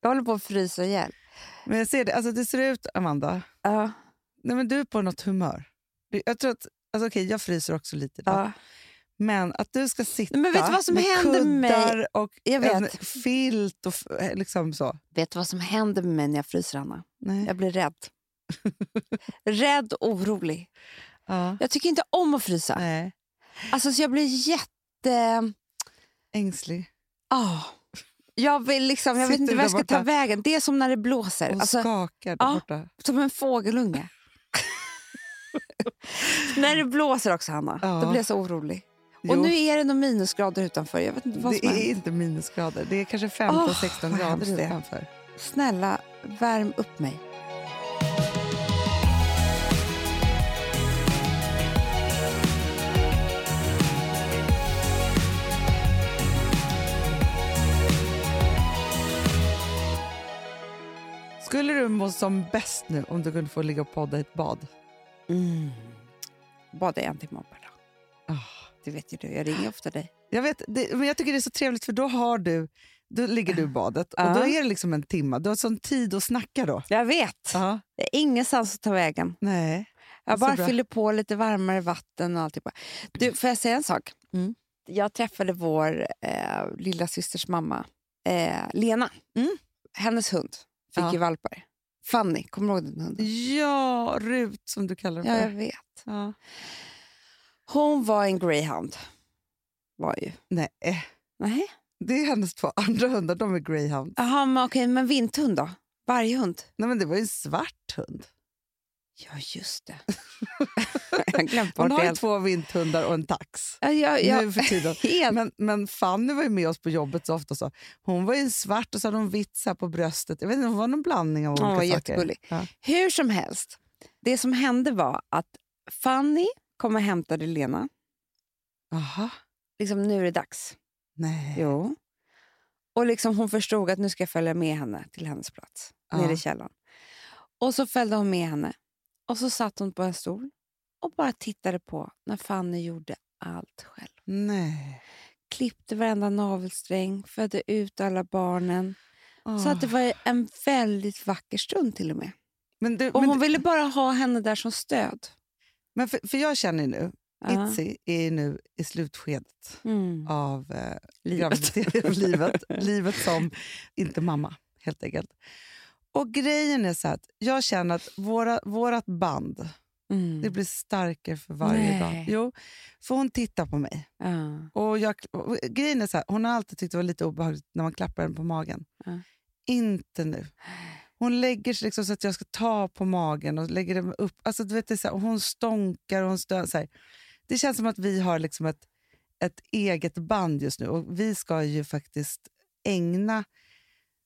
Jag håller på att frysa ihjäl. Men jag ser det, alltså det ser ut, Amanda, Ja, nej men du är på något humör. Jag tror att, alltså okej, jag fryser också lite idag. ja. Men att du ska sitta Men vet du vad som med händer med mig? kuddar och Jag en vet. filt och f- liksom så. Vet du vad som händer med mig när jag fryser, Anna? Nej. Jag blir rädd. rädd och orolig. Ja. Jag tycker inte om att frysa. Nej. Alltså, så jag blir jätte... Ängslig Ah. Jag, vill liksom, jag vet inte du var jag ska ta vägen. Det är som när det blåser. och Alltså, skakar där ja. borta. som en fågelunge. när det blåser också, Hanna. Ja. Då blir jag så orolig. Och Jo, nu är det några minusgrader utanför. Jag vet inte vad det som är händer. inte minusgrader, det är kanske Åh, 15-16 vad grader det utanför. Snälla, värm upp mig. Skulle du må som bäst nu om du kunde få ligga och podda i ett bad? Mm. Bada en timme om per dag. Ah. Det vet ju du. Jag ringer ofta dig. Jag, vet, det, men jag tycker det är så trevligt för då har du då ligger du i badet och Ja. då är det liksom en timme. Du har sån tid att snacka då. Jag vet. Ja. Det är ingenstans att ta vägen. Nej. Jag bara bra. fyller på lite varmare vatten och alltihopa. Du, får jag säga en sak? Mm. Jag träffade vår eh, lilla systers mamma, eh, Lena. Mm. Hennes hund fick Ja. ju valpar. Fanny, kommer du ihåg den hunden? Ja, Rut som du kallar den Ja, för. jag vet. Ja. Hon var en greyhound. Var ju. Nej, Nej. det är hennes två andra hundar. De är greyhound. Jaha, men okej, men vinthund då? Varghund? Nej, men det var ju en svart hund. Ja, just det. jag Hon har ju två vinthundar och en tax. Ja, ja, ja. Nu för tiden. Helt. Men, men Fanny var ju med oss på jobbet så ofta. Så. Hon var ju svart och så hade hon vitt så på bröstet. Jag vet inte, hon var någon blandning av Hon olika var saker. Ja. Hur som helst, det som hände var att Fanny kom och hämtade Lena. Aha. Liksom, nu är det dags. Nej. Jo. Och liksom hon förstod att nu ska jag följa med henne till hennes plats, Ja. nere i källaren. Och så följde hon med henne. Och så satt hon på en stol och bara tittade på när Fanny gjorde allt själv. Nej. Klippte varenda navelsträng, födde ut alla barnen. Så Åh. att det var en väldigt vacker stund till och med. Men, du, Och men, hon ville bara ha henne där som stöd. men för, för jag känner nu, Ja. Itzy är nu i slutskedet Mm. av eh, Livet. livet, livet som inte mamma, helt enkelt. Och grejen är så att jag känner att våra, vårat band Mm. det blir starkare för varje Nej. dag. Jo, för hon tittar på mig. Ja. Och jag, och grejen är så här, hon har alltid tyckt det var lite obehagligt när man klappar henne på magen. Ja. Inte nu. Hon lägger sig liksom så att jag ska ta på magen och lägger den upp. Alltså, du vet, det så här, hon stånkar och hon stön, så här. Det känns som att vi har liksom ett, ett eget band just nu och vi ska ju faktiskt ägna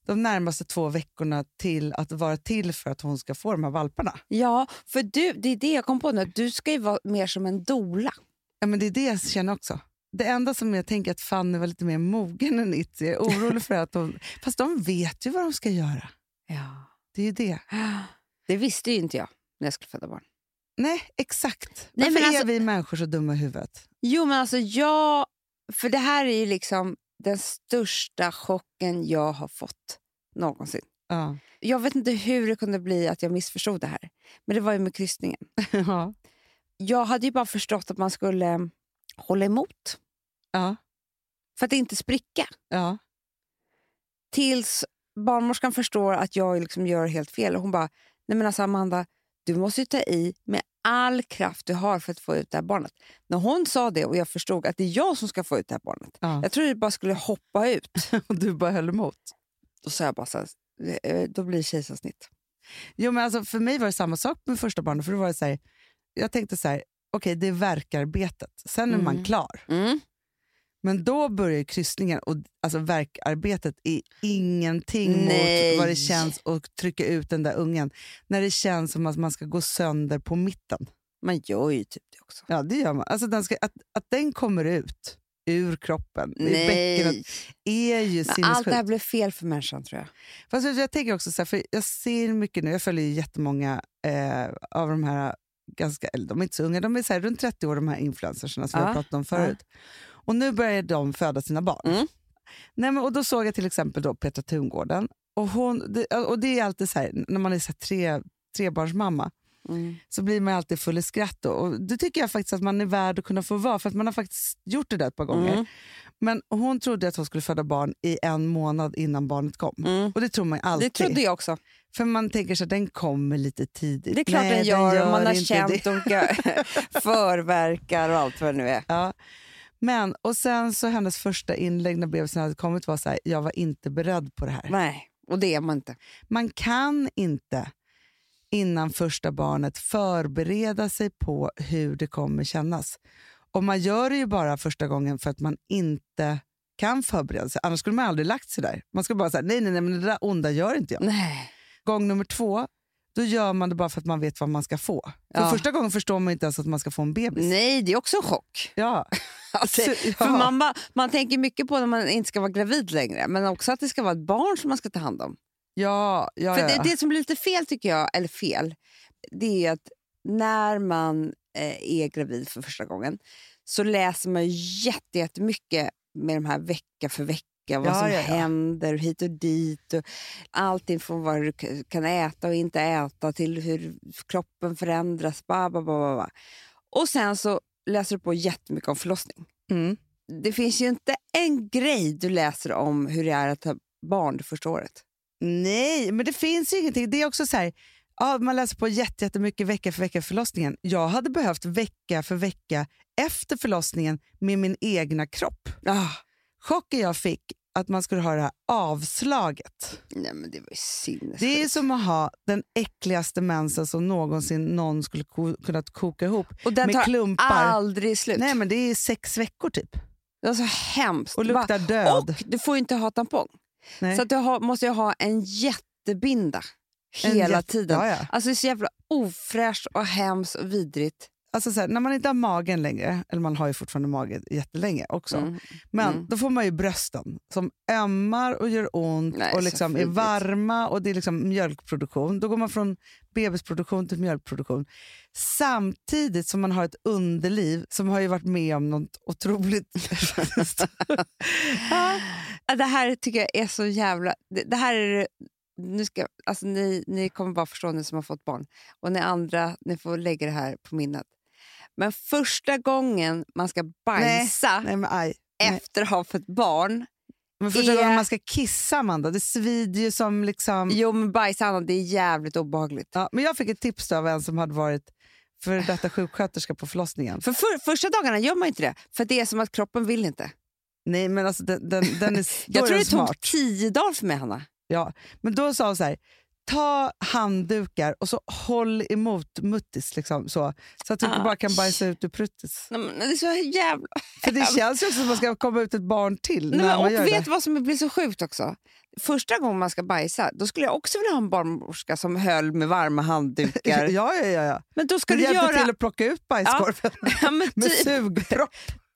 de närmaste två veckorna till att vara till för att hon ska få de här valparna. ja, för du, det är det jag kom på nu. Du ska ju vara mer som en dola. Ja, men det är det jag känner också. Det enda som jag tänker att Fanny var lite mer mogen än Itzy. Jag är orolig för att de... Fast de vet ju vad de ska göra. Ja. Det är ju det. Det visste ju inte jag när jag skulle föda barn. Nej, exakt. Nej, Varför men alltså- är vi människor så dumma i huvudet? Jo, men alltså jag... För det här är ju liksom den största chocken jag har fått någonsin. Ja. Jag vet inte hur det kunde bli att jag missförstod det här. Men det var ju med kryssningen. ja. Jag hade ju bara förstått att man skulle hålla emot Ja. för att inte spricka. Ja. Tills barnmorskan förstår att jag liksom gör helt fel. Och hon bara, nej men alltså Amanda, du måste ju ta i med all kraft du har för att få ut det här barnet. När hon sa det och jag förstod att det är jag som ska få ut det här barnet. ja. Jag trodde det bara skulle hoppa ut. Och du bara höll emot. Då sa jag bara så här, "Eh, då blir det kejsarsnitt. Jo, men alltså, för mig var det samma sak med första barnet. För då var det så här, jag tänkte så här, okej det är verkarbetet. Sen är man Mm. Men då börjar kryssningen och alltså verkarbetet är ingenting Nej. mot vad det känns att trycka ut den där ungen. När det känns som att man ska gå sönder på mitten. Man gör ju typ det också. Ja, det gör man. Alltså den ska, att, att den kommer ut ur kroppen, i bäckenet, är ju Men allt det här sinnessjukt. blev fel för människan tror jag. Fast jag tänker också så här, för jag ser mycket nu, jag följer ju jättemånga eh, av de här, ganska, eller de är inte så unga, de är så här, runt 30 år de här influencersna som Ja, har pratat om förut. Och nu börjar de föda sina barn. Mm. Nej, men, och då såg jag till exempel då Petra Tungården Och, hon, det, och det är alltid så här, när man är så här tre, trebarnsmamma Mm. så blir man alltid full i skratt. Då. Och det tycker jag faktiskt att man är värd att kunna få vara, för att man har faktiskt gjort det där ett par gånger. Mm. Men hon trodde att hon skulle föda barn i en månad innan barnet kom. Mm. Och det tror man alltid. Det trodde jag också. För man tänker sig att den kommer lite tidigt. Det är klart Nej, den gör, om man har känt det. olika förverkar och allt vad det nu är. Ja. Men, och sen så hennes första inlägg när bebisen hade kommit var så här, jag var inte beredd på det här. Nej, och det är man inte. Man kan inte innan första barnet förbereda sig på hur det kommer kännas. Och man gör det ju bara första gången för att man inte kan förbereda sig. Annars skulle man aldrig lagt sig där. Man skulle bara säga nej, nej, nej, men det där onda gör inte jag. Nej. Gång nummer två, då gör man det bara för att man vet vad man ska få. För Ja. första gången förstår man inte ens att man ska få en bebis. Nej, det är också en chock. Ja. Alltså, Så- för ja. man, bara- man tänker mycket på när man inte ska vara gravid längre, men också att det ska vara ett barn som man ska ta hand om. Ja, ja, För ja. det, det som blir lite fel tycker jag, eller fel, det är att när man eh, är gravid för första gången så läser man jätte- jättemycket med de här vecka för vecka, vad Ja, som ja, ja. händer hit och dit. Och allting från vad du kan äta och inte äta till hur kroppen förändras. Ba, ba, ba, ba, ba. Och sen så läser du på jättemycket om förlossning. Mm. Det finns ju inte en grej du läser om hur det är att ha barn det första året. Nej, men det finns ju ingenting. Det är också så här, ja, man läser på jätte- jättemycket vecka för vecka förlossningen. Jag hade behövt vecka för vecka efter förlossningen med min egna kropp. Ah. Chocken jag fick att man skulle ha det här avslaget. Nej, men det var ju sinnessjukt. Det är som att ha den äckligaste mensen som någonsin någon skulle ko- kunnat koka ihop och den med tar klumpar. aldrig slut. Nej, men det är sex veckor typ. Det var så hemskt. Och luktar död. och du får ju inte ha tampong. Nej. Så att du har, måste ju ha en jättebinda En hela jätte- tiden. Ja, ja. Alltså det är så jävla ofräscht och hemskt och vidrigt. Alltså så här, när man inte har magen längre, eller man har ju fortfarande mage jättelänge också, Mm. men Mm. då får man ju brösten som ömmar och gör ont Nej, och liksom är varma och det är liksom mjölkproduktion. Då går man från bebisproduktion till mjölkproduktion. Samtidigt som man har ett underliv som har ju varit med om något otroligt... ja. Det här tycker jag är så jävla... Det, det här är nu ska, alltså ni, ni kommer bara förstå ni som har fått barn. Och ni andra, ni får lägga det här på minnet. Men första gången man ska bajsa Nej, aj. nej. efter att ha fått barn. Men första är- gången man ska kissa, Amanda, det svider ju som... liksom... Jo, men bajsa Anna, det är jävligt obehagligt. Ja, men jag fick ett tips då av en som hade varit för detta sjuksköterska på förlossningen. För, för första dagarna gör man inte det, för det är som att kroppen vill inte. Nej, men alltså den, den, den är, Jag tror det smart. tog tio dagar för mig, Hanna. Ja, men då sa hon så här, ta handdukar och så håll emot muttis liksom, så, så att du Ah. bara kan bajsa ut ur pruttis. Nej, men Det är så jävla... För det känns ju som att man ska komma ut ett barn till Nej, men, och vet det. vad som blir så sjukt också? Första gången man ska bajsa, då skulle jag också vilja ha en barnmorska som höll med varma handdukar. Ja, ja, ja. ja. Men då ska Men du hjälpte göra... till att plocka ut bajskorven Ja, med typ, sugpropp.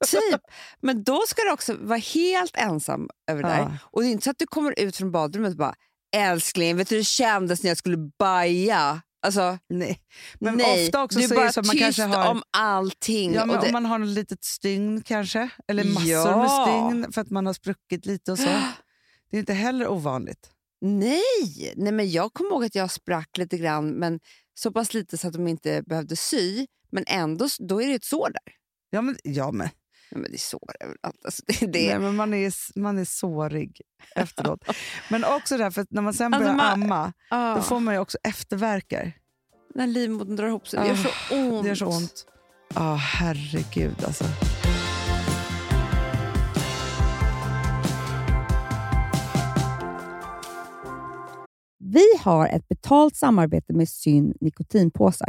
typ. Men då ska du också vara helt ensam över Ja. där. Och det är inte så att du kommer ut från badrummet och bara älskling, vet du hur det kändes när jag skulle baja? Alltså, Nej. Men nej, ofta också du är så bara så att man kanske har... om allting. Ja, men det, Om man har något litet stygn kanske, eller massor Ja. med stygn för att man har spruckit lite och så. Det är inte heller ovanligt. Nej! Nej men jag kommer ihåg att jag sprack lite grann, men så pass lite så att de inte behövde sy. Men ändå, då är det ett sår där. Ja, men, ja, men, Nej, men det är sår överallt. Alltså, det, det, Nej, men man, är, man är sårig efteråt. men också därför att när man sen Alltså, börjar man- amma, ah, då får man ju också efterverkar. När livmodern drar ihop sig. Det gör Ah, så ont. Det gör så ont. Ja, herregud alltså. Vi har ett betalt samarbete med Syn nikotinpåsar.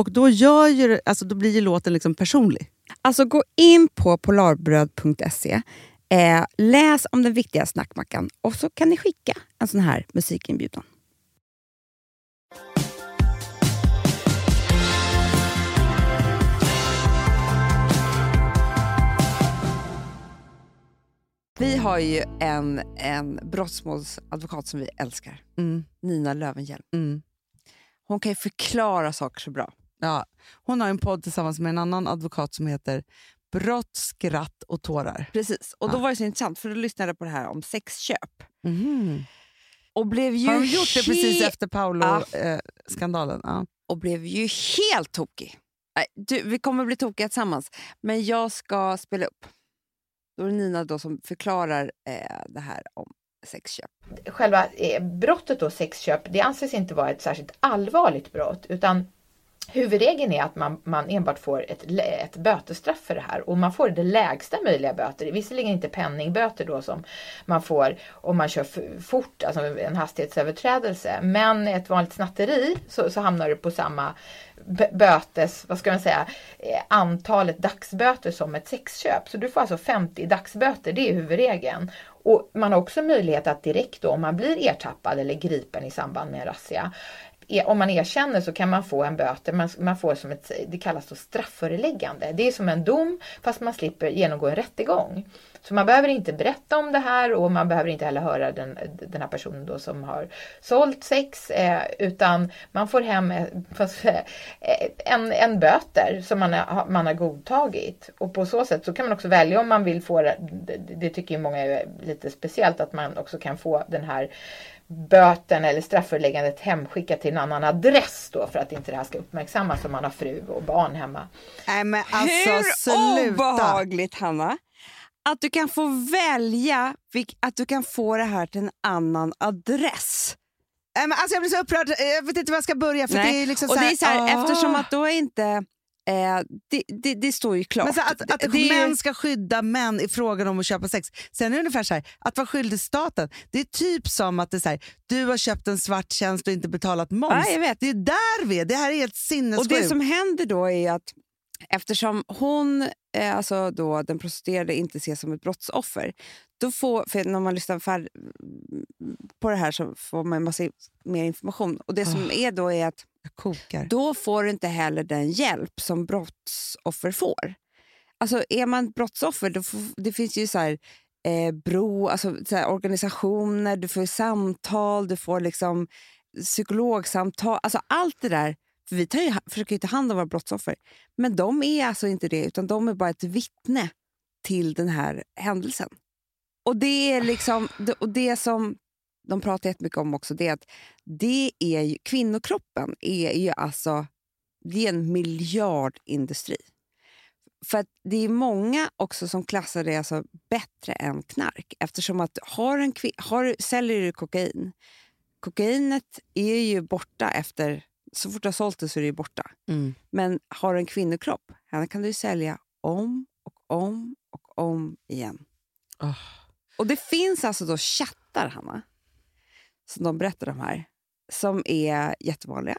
Och då, gör ju, alltså, då blir ju låten liksom personlig. Alltså gå in på polarbröd.se, eh, läs om den viktiga snackmackan och så kan ni skicka en sån här musikinbjudan. Vi har ju en, en brottsmålsadvokat som vi älskar, Nina Lövenhjelm. Mm. Hon kan ju förklara saker så bra. Ja. Hon har en podd tillsammans med en annan advokat som heter Brott, skratt och tårar. Precis. Och då Ja. var det så intressant, för då lyssnade jag på det här om sexköp. Mhm. Och blev ju Har de gjort det precis efter Ja. Paolo-skandalen? ja. och blev ju helt tokig. Nej, Du, vi kommer bli tokiga tillsammans, men jag ska spela upp. Då är det Nina då som förklarar eh, det här om sexköp. själva eh, brottet då sexköp, det anses inte vara ett särskilt allvarligt brott utan huvudregeln är att man, man enbart får ett, ett bötesstraff för det här och man får det lägsta möjliga böter. Visserligen inte penningböter då som man får om man kör fort, alltså en hastighetsöverträdelse. Men ett vanligt snatteri så, så hamnar du på samma bötes, vad ska man säga, eh, antalet dagsböter som ett sexköp. Så du får alltså 50 dagsböter, det är huvudregeln. Och man har också möjlighet att direkt då, om man blir ertappad eller gripen i samband med en razzia, om man erkänner så kan man få en böter, man, man får som ett, det kallas då straffföreläggande. Det är som en dom fast man slipper genomgå en rättegång. Så man behöver inte berätta om det här och man behöver inte heller höra den, den här personen då som har sålt sex eh, utan man får hem eh, fast, eh, en, en böter som man har, man har godtagit. Och på så sätt så kan man också välja om man vill få det, det tycker ju många är lite speciellt att man också kan få den här böten eller straffföreläggandet hemskickat till en annan adress då för att inte det här ska uppmärksammas om man har fru och barn hemma. Nej men alltså Hur sluta! obehagligt, Hanna! Att du kan få välja att du kan få det här till en annan adress. Nej, men alltså jag blir så upprörd, jag vet inte var jag ska börja. För Nej. det är liksom och så det här, är så här, ah. Eftersom att då är inte... Eh, det, det, det står ju klart. Men så att, att Det- män ska skydda män i frågan om att köpa sex. Sen är det ungefär så här, att vara skyldig staten, det är typ som att det är så här, du har köpt en svart tjänst och inte betalat moms. Ja, jag vet. Det är där vi är, det här är helt Och sinnessjukt. det som händer då är att eftersom hon, eh, alltså då, den prostituerade, inte ses som ett brottsoffer, då får, för när man lyssnar fär, på det här så får man massa mer information. Och Det som Ah. är då är att då får du inte heller den hjälp som brottsoffer får. Alltså är man brottsoffer, då får, det finns ju så här, eh, bro, alltså så här, organisationer, du får samtal, du får liksom psykologsamtal, alltså allt det där. För vi tar ju, försöker ju ta hand om våra brottsoffer, men de är alltså inte det, utan de är bara ett vittne till den här händelsen. Och det är liksom, och det som de pratar jättemycket om också, det är att det är ju, kvinnokroppen är ju alltså det är en miljardindustri. För det är många också som klassar det alltså bättre än knark. Eftersom att har en har, säljer du kokain, kokainet är ju borta efter, så fort du har sålt det så är det borta. Mm. Men har en kvinnokropp, henne kan du sälja om och om och om igen. Åh. Och det finns alltså då chattar, Hanna, som de berättar om här, som är jättevanliga.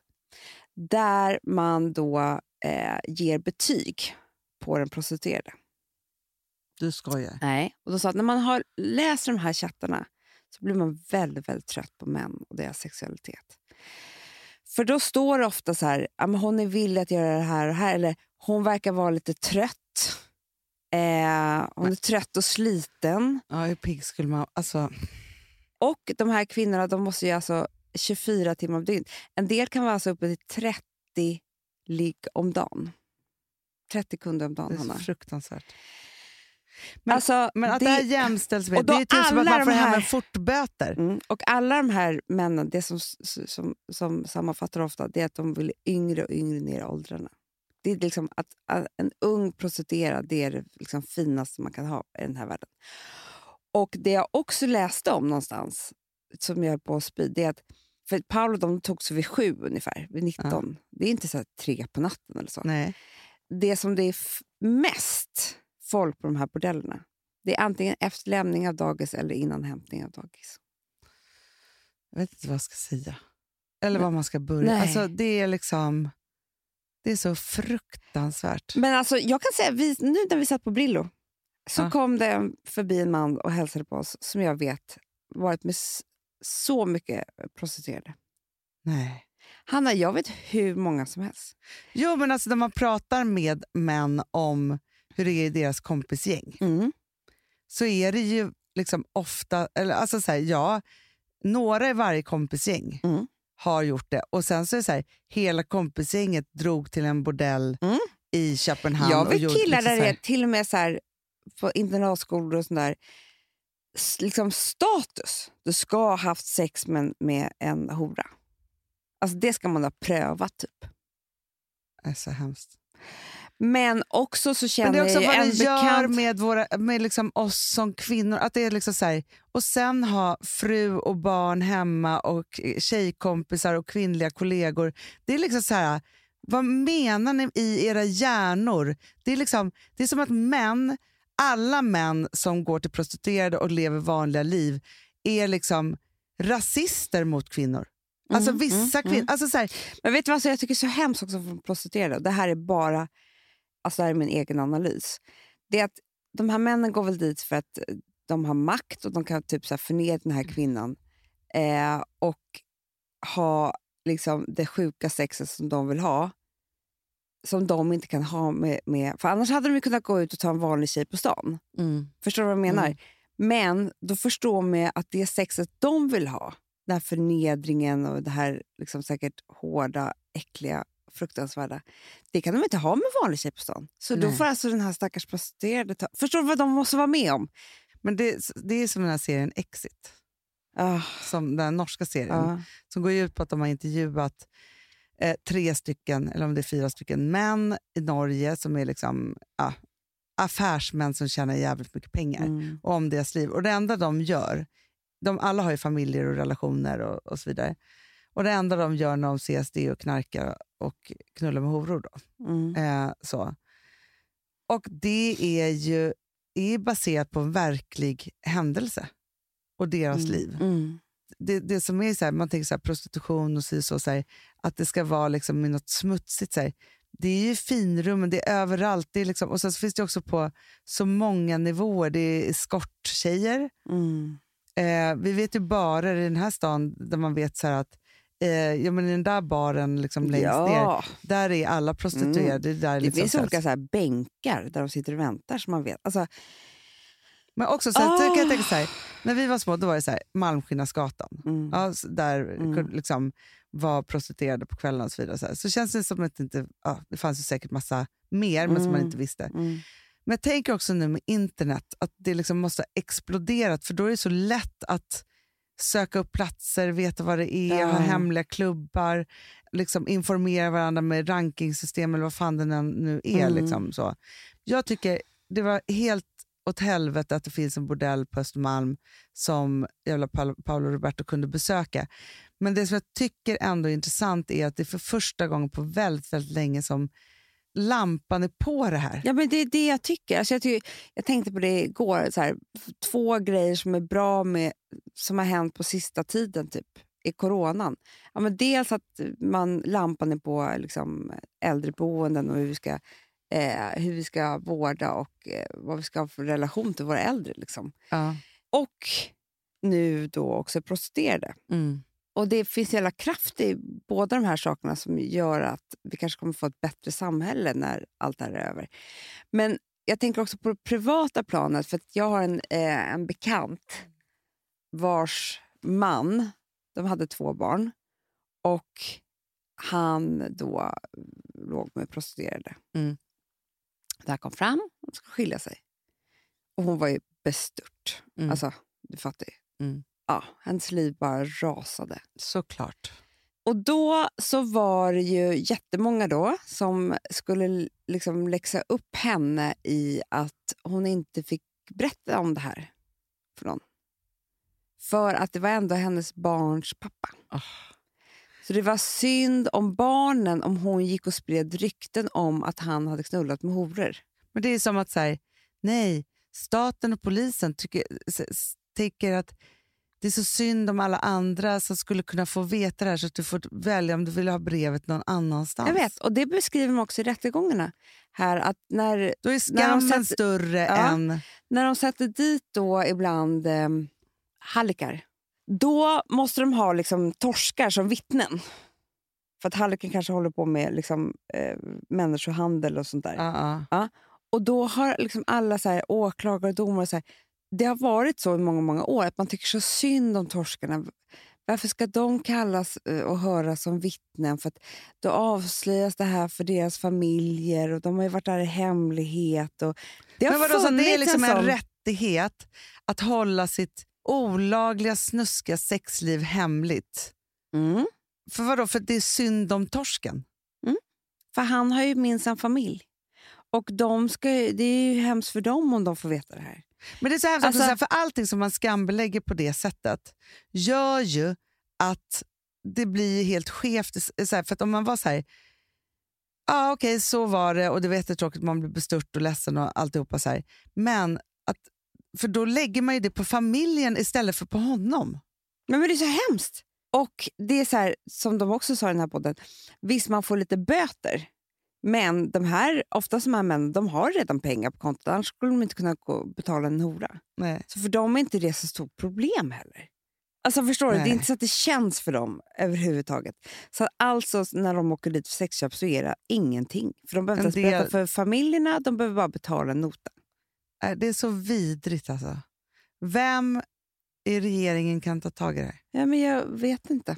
Där man då eh, ger betyg på den prostituerade. Du skojar. Nej. Och de sa att när man har läst de här chattarna så blir man väldigt, väldigt trött på män och deras sexualitet. För då står det ofta så här, hon är villig att göra det här och här, eller hon verkar vara lite trött. Eh, hon är trött och sliten. Ja, hur pigg skulle man... Alltså, Och de här kvinnorna de måste ju alltså 24 timmar om dygnet. En del kan vara alltså uppe till 30 ligg om dagen. 30 kunder om det dagen, är så Hanna. fruktansvärt. Men- alltså, Men att det, här jämställs med, det är typ som att man får hem en fortböter. Mm. Och alla de här männen, det som, som, som sammanfattar ofta, det är att de vill yngre och yngre ner i åldrarna. Det är liksom att, att en ung prostituerad det är det liksom finaste man kan ha i den här världen. Och det jag också läste om någonstans, som jag höll på att spy, det är att för Paolo de tog sig vid sju ungefär, vid 19. Det är inte så tre på natten eller så. Nej. Det som det är mest folk på de här bordellerna, det är antingen efter lämning av dagis eller innan hämtning av dagis. Jag vet inte vad jag ska säga. Eller Nej. var man ska börja. Nej. Alltså, det är liksom... Det är så fruktansvärt. Men alltså, jag kan säga, vi, nu när vi satt på Brillo så Ja. kom det förbi en man och hälsade på oss som jag vet varit med så mycket prostituerade. Nej. Hanna, jag vet hur många som helst. Jo, men alltså när man pratar med män om hur det är i deras kompisgäng så är det ju liksom ofta, eller alltså så här, ja, några i varje kompisgäng Mm. Har gjort det och sen så är det så här, hela kompisgänget drog till en bordell Mm. i Köpenhamn. Jag vet killar liksom där det är till och med så här, på internatskolor och sånt där, liksom status. Du ska ha haft sex med, med en hora. Alltså det ska man ha prövat typ. Det är så hemskt. Men också så känner Men det är också vad det gör med, våra, med liksom oss som kvinnor. Att det är liksom så här, och sen ha fru och barn hemma och tjejkompisar och kvinnliga kollegor. Det är liksom så här, vad menar ni i era hjärnor? Det är, liksom, det är som att män, alla män som går till prostituerade och lever vanliga liv är liksom rasister mot kvinnor. Alltså Mm, vissa mm, kvinnor, mm. alltså så här, Men vet du vad så jag tycker är så hemskt också från prostituerade? Det här är bara alltså det här är min egen analys. Det är att de här männen går väl dit för att de har makt och de kan typ så här förnedra den här kvinnan eh, och ha liksom det sjuka sexet som de vill ha som de inte kan ha med, med... För annars hade de kunnat gå ut och ta en vanlig tjej på stan. Förstår du vad jag menar? Mm. Men då förstår man att det sexet de vill ha, den här förnedringen och det här liksom säkert hårda, äckliga, fruktansvärda, det kan de inte ha med vanlig tjej på stan. Så då Nej. får alltså den här stackars prostituerade ta... Förstår du vad de måste vara med om? Men det, det är som den här serien Exit, Ah, som den norska serien, ja. som går ut på att de har intervjuat eh, tre stycken, eller om det är fyra stycken, män i Norge som är liksom, ja, affärsmän som tjänar jävligt mycket pengar. Mm. och om deras liv. Och det enda de gör, de alla har ju familjer och relationer och, och så vidare. Och det enda de gör när de ses det är att knarka och knulla med horor. Då. Mm. Eh, så. Och det är ju är baserat på en verklig händelse och deras liv. Mm. Det, det som är så här, man tänker så här, prostitution och så, så, här, att det ska vara liksom något smutsigt. Så. Det är ju finrum, det är överallt. Det är liksom, och sen så finns det också på så många nivåer. Det är eskorttjejer. Mm. Eh, vi vet ju barer i den här stan där man vet så att eh, ja, men i den där baren liksom längst ner, Ja, där är alla prostituerade. Det, där det liksom finns så här- olika så här bänkar där de sitter och väntar så man vet. Alltså, Men också så här, kan jag Ah. tänka så här, när vi var små då var det så här, Malmskillnadsgatan. mm. Ja, där Mm. liksom var prostituerade på kvällarna och så vidare. Så, här. så känns det som att det inte, ja, det fanns ju säkert massa mer men som man Mm. inte visste. Mm. Men jag tänker också nu med internet att det liksom måste ha exploderat för då är det så lätt att söka upp platser, veta vad det är, Ja. ha hemliga klubbar, liksom informera varandra med rankingsystem eller vad fan det nu- nu är. Mm. Liksom, så. Jag tycker det var helt åt helvete att det finns en bordell på Östermalm som jävla Pa- Paolo Roberto kunde besöka. Men det som jag tycker ändå är intressant är att det är för första gången på väldigt, väldigt länge som lampan är på det här. Ja, men det är det jag tycker. Alltså jag, tycker jag tänkte på det igår. Så här, två grejer som är bra med som har hänt på sista tiden typ, i coronan. Ja, men dels att man, lampan är på liksom, äldreboenden och hur vi ska, eh, hur vi ska vårda och eh, vad vi ska ha för relation till våra äldre. Liksom. Ja. Och nu då också prostituerade. Mm. Och Det finns jävla kraft i båda de här sakerna som gör att vi kanske kommer få ett bättre samhälle när allt det här är över. Men jag tänker också på det privata planet, för att jag har en, eh, en bekant vars man, de hade två barn, och han då låg med prostituerade. Mm. Det här kom fram, de ska skilja sig. Och hon var ju bestört. Mm. Alltså, du fattar ju. Mm. Ja, hennes liv bara rasade. Såklart. Och då så var det ju jättemånga då som skulle liksom läxa upp henne i att hon inte fick berätta om det här för någon. För att det var ändå hennes barns pappa. Ah. Så det var synd om barnen om hon gick och spred rykten om att han hade knullat med horor. Men det är som att säga, nej, staten och polisen tycker, tycker att det är så synd om alla andra som skulle kunna få veta det här så att du får välja om du vill ha brevet någon annanstans. Jag vet, och det beskriver man också i rättegångarna. Här, att när, Då är skammen sätter- större Ja. än... när de sätter dit då ibland eh, hallickar, då måste de ha liksom torskar som vittnen. För att halliken kanske håller på med liksom, eh, människohandel och sånt där. Ja, ja. Och då har liksom alla så här, åklagare och domare, så här, det har varit så i många, många år att man tycker så synd om torskarna. Varför ska de kallas eh, och höras som vittnen? För att då avslöjas det här för deras familjer och de har ju varit där i hemlighet. Och det har Men vadå, så det är liksom en rättighet att hålla sitt olagliga, snuskiga sexliv hemligt. Mm. För vadå? För det är synd om torsken? För han har ju minsann familj. Och de ska, det är ju hemskt för dem om de får veta det här. Men det är så här, Alltså- så här, för allting som man skambelägger på det sättet gör ju att det blir helt skevt. Så här, för att om man var så här, ja okej så var det och det var jättetråkigt, man blir bestört och ledsen och alltihopa så här. Men att, för då lägger man ju det på familjen istället för på honom. Men, men det är så hemskt. Och det är så här, som de också sa i den här podden, visst man får lite böter, Men de här, ofta de här männen de har redan pengar på kontot, annars skulle de inte kunna gå, betala en hora. Nej. Så för dem är inte det så stort problem heller. Alltså förstår du? Det är inte så att det känns för dem överhuvudtaget. Så alltså när de åker dit för sexköp så är det ingenting. För de behöver inte ens berätta för familjerna, de behöver bara betala en nota. Nej, Det är så vidrigt alltså. Vem i regeringen kan ta tag i det här? Ja, men jag vet inte.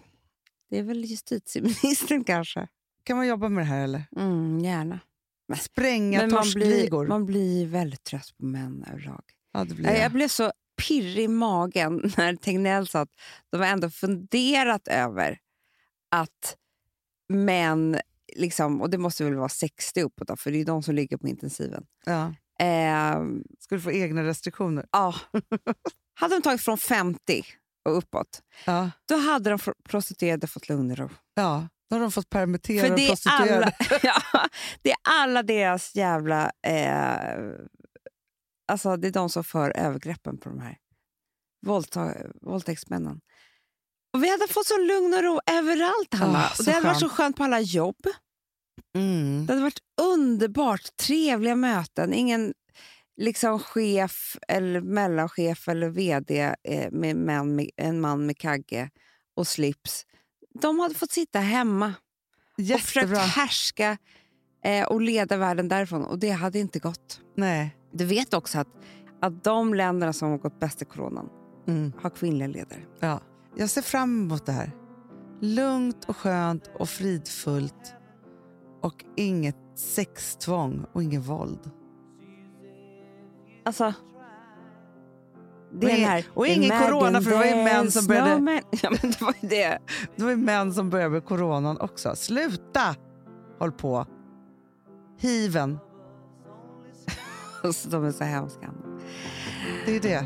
Det är väl justitieministern kanske. Kan man jobba med det här eller? Mm, gärna. Spränga Men man blir, torskligor? man blir väldigt trött på män överlag. Ja, det blir det. Jag blev så pirrig i magen när Tegnell sa att de har ändå funderat över att män, liksom, och det måste väl vara 60 uppåt, då, för det är de som ligger på intensiven. Ja. Eh, du få egna restriktioner? ja. hade de tagit från 50 och uppåt, Ja. då hade de prostituerade fått lugn och ro. ja. Då har de fått permittera För det är, prostituerade. alla, ja, det är alla deras jävla... Eh, alltså det är de som för övergreppen på de här våldta, våldtäktsmännen. Och vi hade fått så lugn och ro överallt, Hanna. Ah, och det hade varit så skönt. på alla jobb. Mm. Det hade varit underbart. Trevliga möten. Ingen liksom chef, eller mellanchef eller vd eh, med, män, en man med kagge och slips. De hade fått sitta hemma och försökt Jättebra. härska eh, och leda världen därifrån. Och det hade inte gått. Nej. Du vet också att, att de länderna som har gått bäst i coronan Mm. har kvinnliga ledare. Ja. Jag ser fram emot det här. Lugnt och skönt och fridfullt. Och inget sextvång och inget våld. Alltså... Det Och här... och ingen "Imagine corona, för det var ju män som började- no man." Ja, men det var ju det. Det var ju män som började med coronan också. Sluta! Håll på. Hiven. Alltså, de är så hemska. Det är det.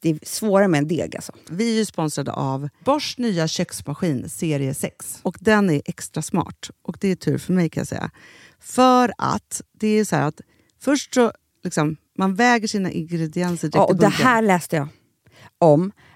Det är svårare med en deg alltså. Vi är ju sponsrade av Bosch nya köksmaskin serie 6. Och den är extra smart. Och det är tur för mig kan jag säga. För att det är så här att först så liksom, man väger sina ingredienser direkt Ja, i och det bunken. här läste jag om.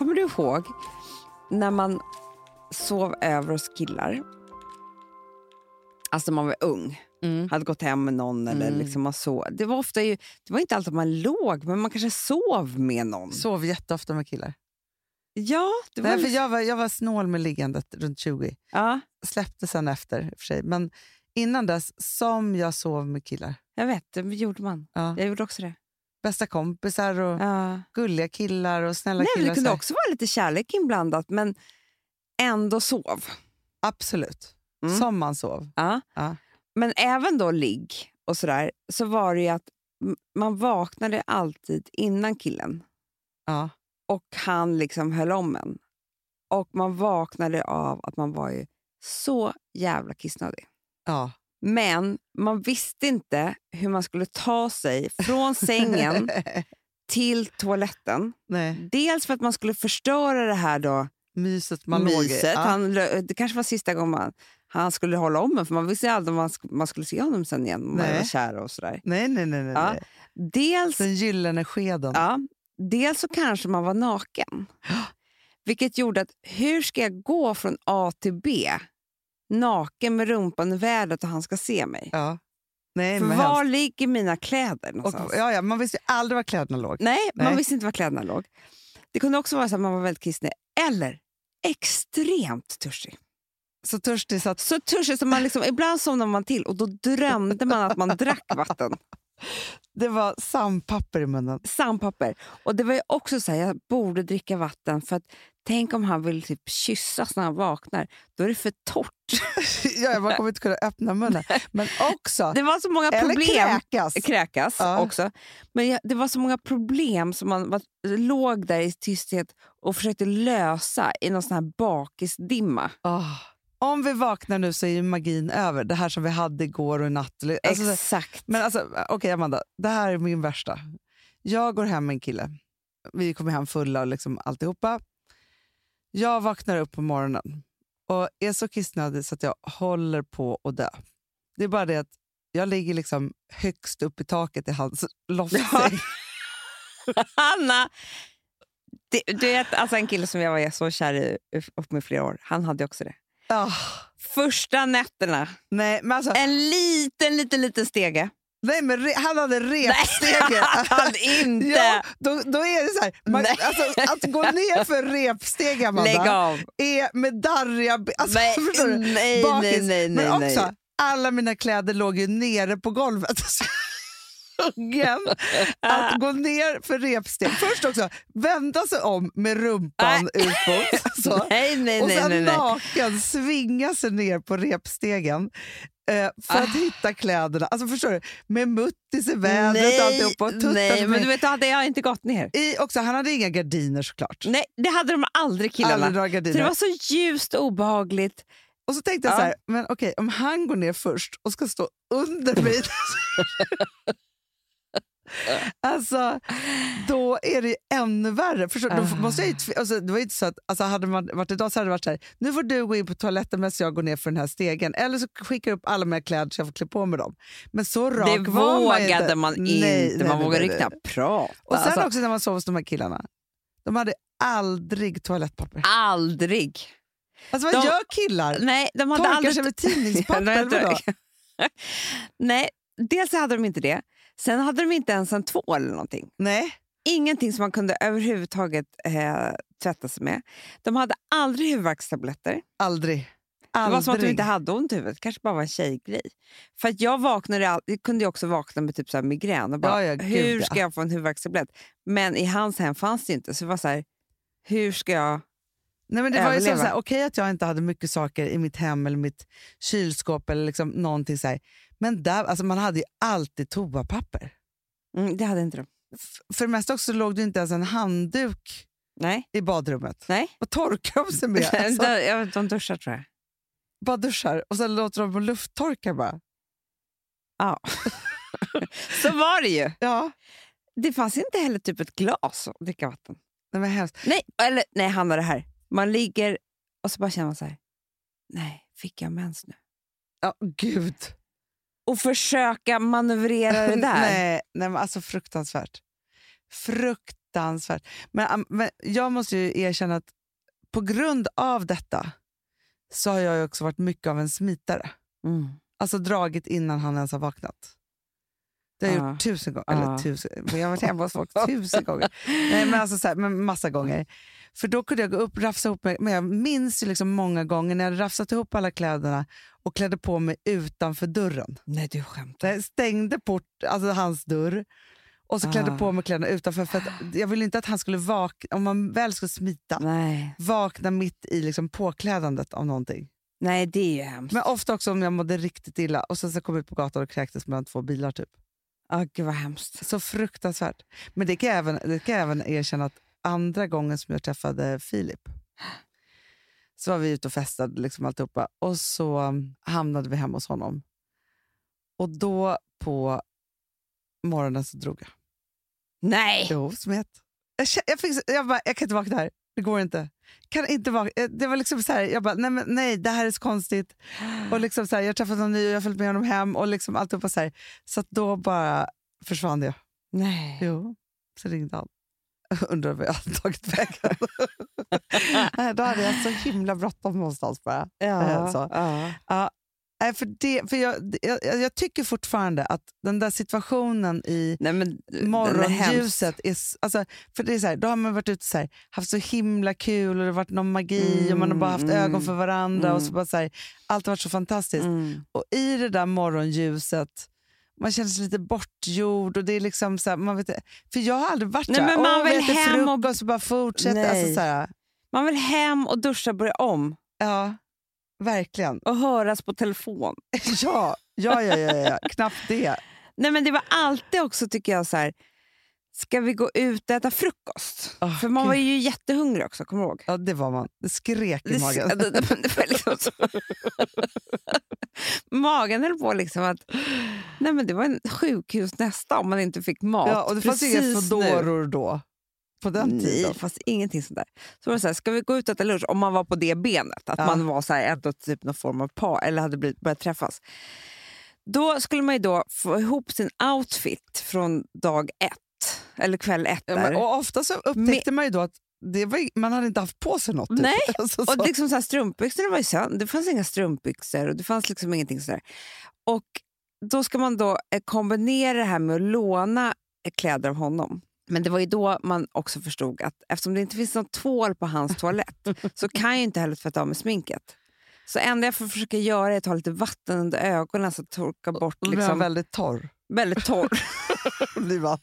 Kommer du ihåg när man sov över hos killar? Alltså när man var ung. Hade gått hem med någon eller Mm. liksom man sov. Det var ofta ju, det var inte alltid att man låg, men man kanske sov med någon. Sov jätteofta med killar. Ja, det var Nej, för jag, var, jag var snål med liggandet runt 20. ja, Släppte sen efter för sig. Men innan dess, som jag sov med killar. jag vet, det gjorde man. Ja. Jag gjorde också det. Bästa kompisar och Ja. gulliga killar och snälla Nej, killar. det kunde också vara lite kärlek inblandat, men ändå sov. Absolut. Mm. Som man sov. Ja. Ja. Men även då ligg och sådär, så var det ju att man vaknade alltid innan killen Ja. och han liksom höll om en. Och man vaknade av att man var ju så jävla kissnödig. Ja. Men man visste inte hur man skulle ta sig från sängen till toaletten. Nej, Dels för att man skulle förstöra det här då myset man låg myset. Ja. Han, det kanske var sista gången man, han skulle hålla om en, för man visste aldrig om man, man skulle se honom sen igen. om Man Nej. var kär och sådär. Nej, nej, nej. nej, Ja. Dels, Den gyllene skeden. ja, dels så kanske man var naken. Vilket gjorde att hur ska jag gå från A till B naken med rumpan i vädret och han ska se mig? Ja. Nej, För var helst. ligger mina kläder någonstans? och, ja, ja, Man visste ju aldrig var kläderna låg. Nej, man Nej. visste inte var kläderna låg. Det kunde också vara så att man var väldigt kissnödig. Eller extremt törstig. Så törstig så att... Så törstig som man liksom, ibland somnade man till och då drömde man att man drack vatten. Det var sandpapper i munnen. Sandpapper. Och det var ju också så här, jag borde dricka vatten för att Tänk om han vill typ kyssas när han vaknar. Då är det för torrt. ja, man kommer inte kunna öppna munnen. Men också, Det var så många eller problem. kräkas. Kräkas Ja. också. Men jag, det var så många problem som man var, låg där i tysthet och försökte lösa i någon sån här bakisdimma. Åh. Om vi vaknar nu så är magin över. Det här som vi hade igår och i natt. Alltså, så- Exakt. Men alltså, okej Amanda, det här är min värsta. Jag går hem med en kille. Vi kommer hem fulla och liksom alltihopa. Jag vaknar upp på morgonen och är så kissnödig så att jag håller på att dö. Det är bara det att jag ligger liksom högst upp i taket i hans loftsäng. Hanna! Det, du vet, alltså en kille som jag var så kär i upp med flera år, han hade också det. Ah, Första nätterna, nej, alltså, en liten, liten, liten stege. Nej, men re, han hade repstege. han inte! Ja, då, då är det så här, man, alltså, att gå ner för repsteg Amanda, är med darriga. Alltså, Nej, du? nej, Bakis. nej, nej, Men också, nej. alla mina kläder låg ju nere på golvet. Tvungen att gå ner för repsteg. Först också vända sig om med rumpan utåt. Så. Nej, nej, och sen nej, naken svinga sig ner på repstegen för att Ah. hitta kläderna. Alltså förstår du? Med muttis i vädret och alltihopa. Och tuttar nej, men du vet, då hade jag inte gått ner. I, också, han hade inga gardiner såklart. Nej, det hade de aldrig killarna. Aldrig Så gardiner. det var så ljust och obehagligt. Och så tänkte jag Ja. så här, men okej, om han går ner först och ska stå under mig. alltså, då är det ju ännu värre. Förstår, då Ah. måste jag ju, alltså, det var inte så att alltså, hade man varit idag så hade det varit så här, nu får du gå in på toaletten medan jag går ner för den här stegen. Eller så skickar jag upp alla mina kläder så jag får klä på mig dem. Men så rak det var man vågade inte. man inte. Nej, nej, man nej, vågade nej, knappt prata. Och sen alltså, också när man sov hos de här killarna. De hade aldrig toalettpapper. Aldrig. Alltså vad De- gör killar? Nej, de hade Torkar aldrig... sig med tidningspapper? Nej, dels hade de inte det. Sen hade de inte ens en tvål eller någonting. Nej. Ingenting som man kunde överhuvudtaget eh, tvätta sig med. De hade aldrig huvudvärkstabletter. Aldrig. Det var som att de Aldrig. inte hade ont i huvudet. kanske bara var en tjejgrej. För att jag vaknade, all- jag kunde också vakna med typ så migrän och bara, Ja, ja, hur ska jag få en huvudvärkstablett? Men i hans hem fanns det inte. Så det var så här, hur ska jag... Nej, men det var ju så här, okej att jag inte hade mycket saker i mitt hem eller mitt kylskåp eller liksom någonting så här. Men där, alltså man hade ju alltid toapapper. Mm, det hade inte de. F- för det mesta också låg det inte ens en handduk Nej. i badrummet. Nej. Vad torkar de sig med? Alltså, de, de duschar tror jag. bara duschar och sen låter de på lufttorka bara. Ja. så var det ju. Ja, Det fanns inte heller typ ett glas att dricka vatten. var hemskt. Nej, eller, nej Hanna det här. Man ligger och så bara känner man så här. Nej, fick jag mens nu? Ja, gud. Och försöka manövrera det där. nej, nej, men alltså fruktansvärt. Fruktansvärt. Men, men jag måste ju erkänna att på grund av detta så har jag också varit mycket av en smitare. Mm. Alltså dragit innan han ens har vaknat. Det har jag Ja. gjort tusen gånger. Eller tusen, jag har varit hemma hos folk tusen gånger. Nej, men alltså så här, men massa gånger. För då kunde jag gå upp rafsa ihop mig. Men jag minns ju liksom många gånger när jag rafsat ihop alla kläderna och klädde på mig utanför dörren. Nej, du skämtar. Jag stängde port, alltså hans dörr och så klädde Ah. på mig kläderna utanför. För att jag ville inte att han skulle vakna, om man väl skulle smita, Nej. vakna mitt i liksom påklädandet av någonting. Nej, det är ju hemskt. Men ofta också om jag mådde riktigt illa och sen så kom jag ut på gatan och kräktes mellan två bilar. typ. Ah, gud vad hemskt. Så fruktansvärt. Men det kan jag även, det kan jag även erkänna att andra gången som jag träffade Filip så var vi ute och festade liksom alltihopa och så hamnade vi hemma hos honom. Och då på morgonen så drog jag. Nej! Jo, smet. Jag, jag, fick, jag, bara, jag kan inte vakna här. Det går inte. Kan inte vakna. Eh, Det var liksom så här, jag bara, nej, men, nej, det här är så konstigt. Och liksom så här, jag har träffat någon ny och jag har följt med honom hem. Och liksom alltihopa så här. Så då bara försvann jag. Nej. Jo, så ringde han. Undrar vad jag hade tagit vägen. Då hade jag så himla bråttom någonstans bara. Eh, så. ja. Ja, nej, för det, för jag, jag, jag tycker fortfarande att den där situationen i Nej, men, är hemsk. morgonljuset är... s- Alltså, för det är så här, då har man varit ute så här, haft så himla kul och det har varit någon magi och man har bara haft Mm, ögon för varandra. och så mm. bara så här, Allt har varit så fantastiskt. Mm. Och i det där morgonljuset, man känner sig lite bortgjord. Och det är liksom så här, man vet, för jag har aldrig varit Nej, så här, men man "Åh, vi vill hem och- frukost och bara fortsätter. Nej. Alltså, så här, Man vill hem och duscha, börja om Ja, verkligen. och höras på telefon. Ja, ja, ja, ja, ja. knappt det. Nej, men Det var alltid också, tycker jag, så här, ska vi gå ut och äta frukost? Åh, För man var Gud. ju jättehungrig också, kommer du ihåg? Ja, det var man. Det skrek i Det, magen. det, det, det var liksom så. Magen höll på liksom att... Nej, men det var en sjukhus nästa om man inte fick mat. Ja, och det fanns inga. Foodoror då, på den Nej, tiden. det fanns ingenting sånt där. Så var det så här, ska vi gå ut och äta lunch? Om man var på det benet, att Ja. man var så här, ändå typ någon form av par eller hade blivit, börjat träffas. Då skulle man ju då få ihop sin outfit från dag ett, eller kväll ett. Ja, men, och ofta så upptäckte man ju då att var, man hade inte haft på sig något. Typ. Nej, Alltså, Och liksom så här, strumpbyxorna var ju sönder. Det fanns inga strumpbyxor och det fanns liksom ingenting sådär. Och då ska man då eh, kombinera det här med att låna kläder av honom. Men det var ju då man också förstod att eftersom det inte finns någon tvål på hans toalett så kan jag inte heller tvätta av med sminket. Så enda jag får försöka göra är att ta lite vatten under ögonen så att torka bort. Liksom, han väldigt torr. väldigt torr. Blir man.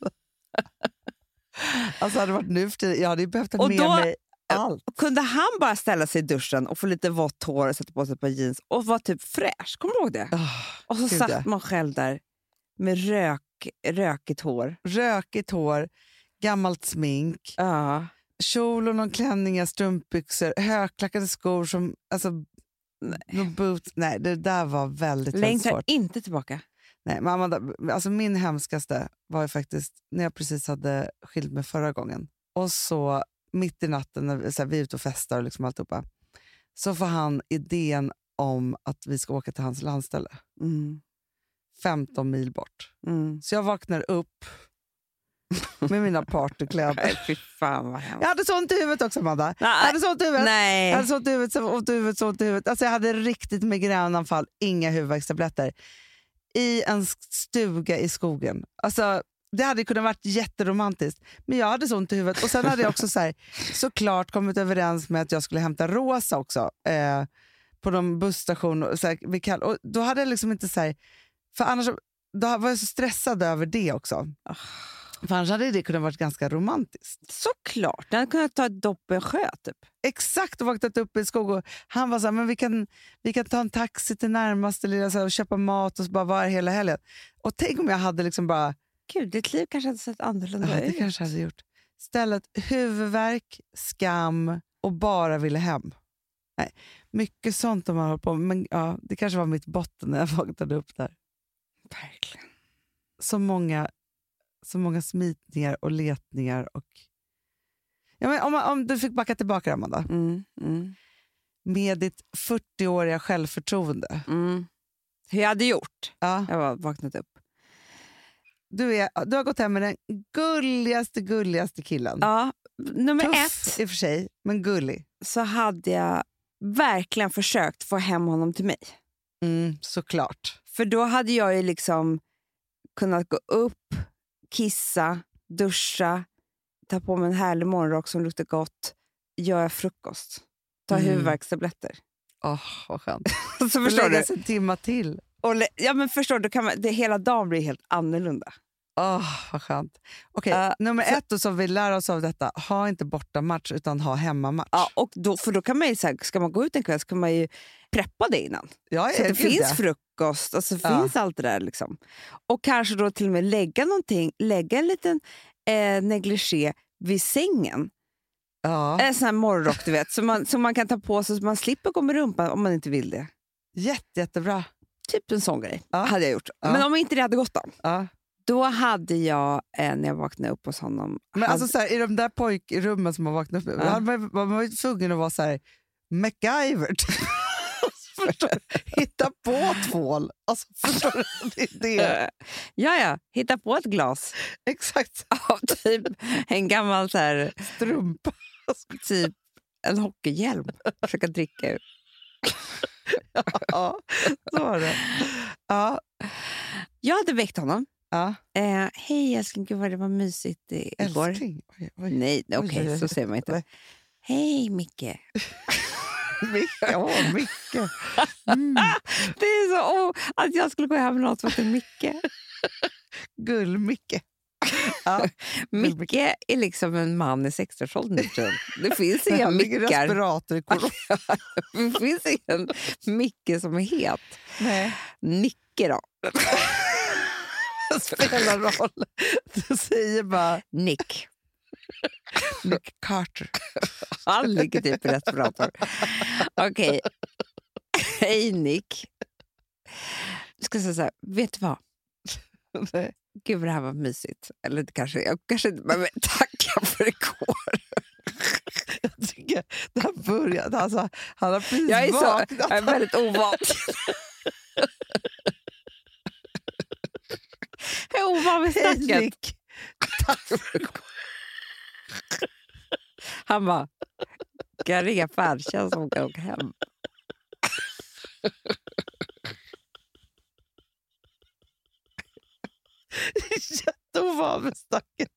alltså hade det varit nu för tiden, jag hade ju behövt ha med då- mig allt. Kunde han bara ställa sig i duschen och få lite vått hår och sätta på sig ett par jeans och vara typ fräsch? Kommer du ihåg det? Oh, Och så satt ja. man själv där med rök, rökigt hår. rökigt hår, gammalt smink, Ja. kjol och någon klänning, strumpbyxor, högklackade skor som... Alltså, nej. Boots. Nej, det där var väldigt, väldigt svårt. inte tillbaka. Nej, men Amanda, alltså min hemskaste var ju faktiskt när jag precis hade skilt mig förra gången. Och så mitt i natten, när vi, så här, vi är ute och festar och liksom alltihopa, så får han idén om att vi ska åka till hans landställe. Mm. 15 mil bort. Mm. Så jag vaknar upp med mina partykläder. Nej, fy fan vad hemskt. Jag hade så ont i huvudet också, Amanda. Jag Nej. hade så ont i huvudet. Jag Nej. hade så ont i huvudet, så ont i huvudet, i. Alltså jag hade riktigt migränanfall, inga huvudvärkstabletter. I en stuga i skogen. Alltså, det hade kunnat varit jätteromantiskt, men jag hade så ont i huvudet. Och Sen hade jag också så här, såklart kommit överens med att jag skulle hämta Rosa också. Eh, på någon busstation. Och, så här, Kall- och då hade jag liksom inte så här, för annars då var jag så stressad över det också. För annars hade det kunnat varit ganska romantiskt. Såklart. Den hade kunnat ta ett dopp i en sjö. Typ. exakt och vaknat upp i en skog. Och han var så här, men vi kan, vi kan ta en taxi till närmaste lilla så här, och köpa mat och bara vara hela helgen. Och tänk om jag hade liksom bara, Gud, ditt liv kanske hade sett annorlunda ja, det ut. kanske jag hade gjort. Istället huvudvärk, skam och bara ville hem. Nej, mycket sånt har man hållit på med, men ja, det kanske var mitt botten när jag vaknade upp där. Verkligen. Så många, så många smitningar och letningar. Och... Ja, men om, om du fick backa tillbaka Amanda, Mm, mm, med ditt 40-åriga självförtroende. mm. Hur jag hade gjort? Ja. Jag var vaknat upp. Du, är, du har gått hem med den gulligaste, gulligaste killen. Ja, nummer Tuff ett i och för sig, men gullig. så hade jag verkligen försökt få hem honom till mig. Mm, såklart. För då hade jag ju liksom kunnat gå upp, kissa, duscha, ta på mig en härlig morgonrock som luktar gott, göra frukost, ta Mm. huvudvärkstabletter. Åh, vad skönt. Så Förstår förstår lägga du? sig en timma till. Och ja, men förstår du kan man, det, hela dagen blir helt annorlunda. Åh, vad skönt. Okej, Ja, nummer så- ett då, som vi lär oss av detta, ha inte borta match utan ha hemmamatch. Ja, och då, för då kan man ju, så här, ska man gå ut en kväll så kan man ju preppa det innan. ja, Så det gud, finns ja. frukost, alltså Ja. finns allt det där. Liksom. Och kanske då till och med lägga någonting, lägga en liten eh, negligé vid sängen. Ja, En sån här morgonrock du vet, som man, som man kan ta på sig så man slipper gå med rumpan om man inte vill det. jätte, jättebra. Typ en sån grej Ja. hade jag gjort. Ja. Men om inte det hade gått då? Då hade jag, eh, när jag vaknade upp hos honom... Men hade, alltså, så här, I de där pojkrummen som man vaknat upp med, Ja. hade man, var man ju tvungen att vara så här, MacGyver. Du? Hitta på tvål. Alltså, förstår du? Det är det. ja, ja, hitta på ett glas Exakt. av typ en gammal så här, Strumpa. typ en hockeyhjälm. Försöka dricka ur. Ja, så var det. Ja, Jag hade väckt honom. Ja. Eh, Hej älskling, gud vad det var mysigt eh, igår. Älskling. Oj, oj. Nej, okej, oj. så säger man inte. Hej Micke. Micke. Åh, Micke. Mm. Det är så oh, att jag skulle gå hem med någon som heter Micke. Gull-Micke. Ja. Micke är liksom en man i 60-årsåldern nu för tiden. Det finns inga i mickar. respirator i. Det finns ingen Micke som är het. Nej. Nicke då? Spelar roll. Du säger bara Nick. Nick Carter. Han ligger typ i respirator. Okej. Hej Nick. Jag ska säga så här, vet du vad? Nej. Gud vad det här var mysigt. Eller det kanske, jag kanske inte behöver tacka för igår. Jag tycker det här började... Alltså, han har precis Jag är, så, vaknat. jag är väldigt ovan. Ovan vid Hej snacket. Nick. Han bara, kan jag ringa färdtjänst som kan åka hem? Jätteovan med snacket.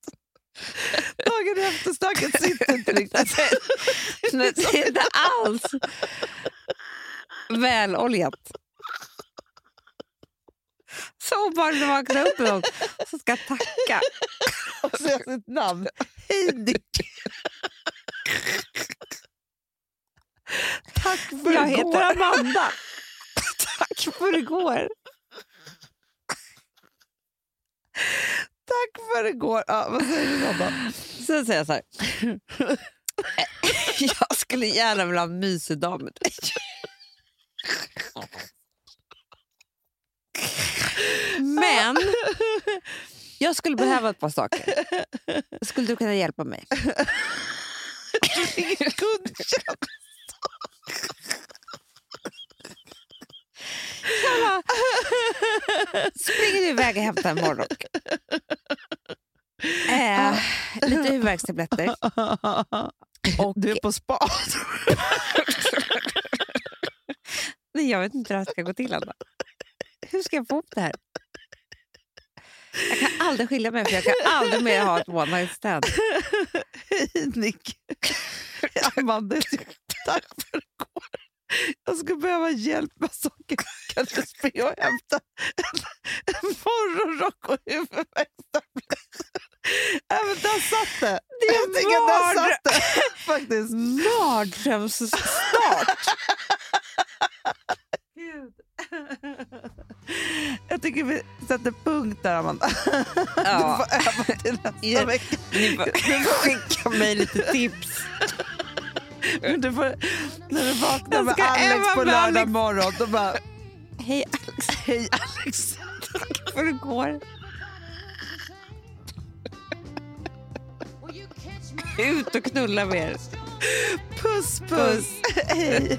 Dagen efter snacket sitter inte riktigt. Nej, det är inte alls väloljat. Så bara när man vaknar upp med någon som ska tacka. Och säga sitt namn. Hej Nick. Tack för Jag igår. heter Amanda. Tack för igår. Tack för igår. Ja, vad säger du Amanda? Sen säger jag så här. Jag skulle gärna vilja ha en mysig dag med dig. Men jag skulle behöva ett par saker. Skulle du kunna hjälpa mig? Ingen kundtjänst. Snälla, Springer du iväg och hämtar en morgonrock? Eh, lite huvudvärkstabletter. Och, Du är på spa. Nej, jag vet inte hur det här ska gå till. Anna. Hur ska jag få ihop det här? Jag kan aldrig skilja mig, för jag kan aldrig mer ha ett one night stand. Hej Nick. Amanda, tack för igår. Jag skulle behöva hjälp med saker. Kan du springa och hämta en, en morgonrock och huvudvärkstabletter? Även där satt det. Det är. Faktiskt. Mardrömsstart! Jag tycker vi sätter där, Amanda. Ja, Du får öva till nästa Ja. vecka. ni får skicka mig lite tips. Men du får, när du vaknar med ska Alex på lördag Alex. morgon, då bara Hej Alex, hej Alex. tack för igår. Ut och knulla med er. Puss puss. Hej.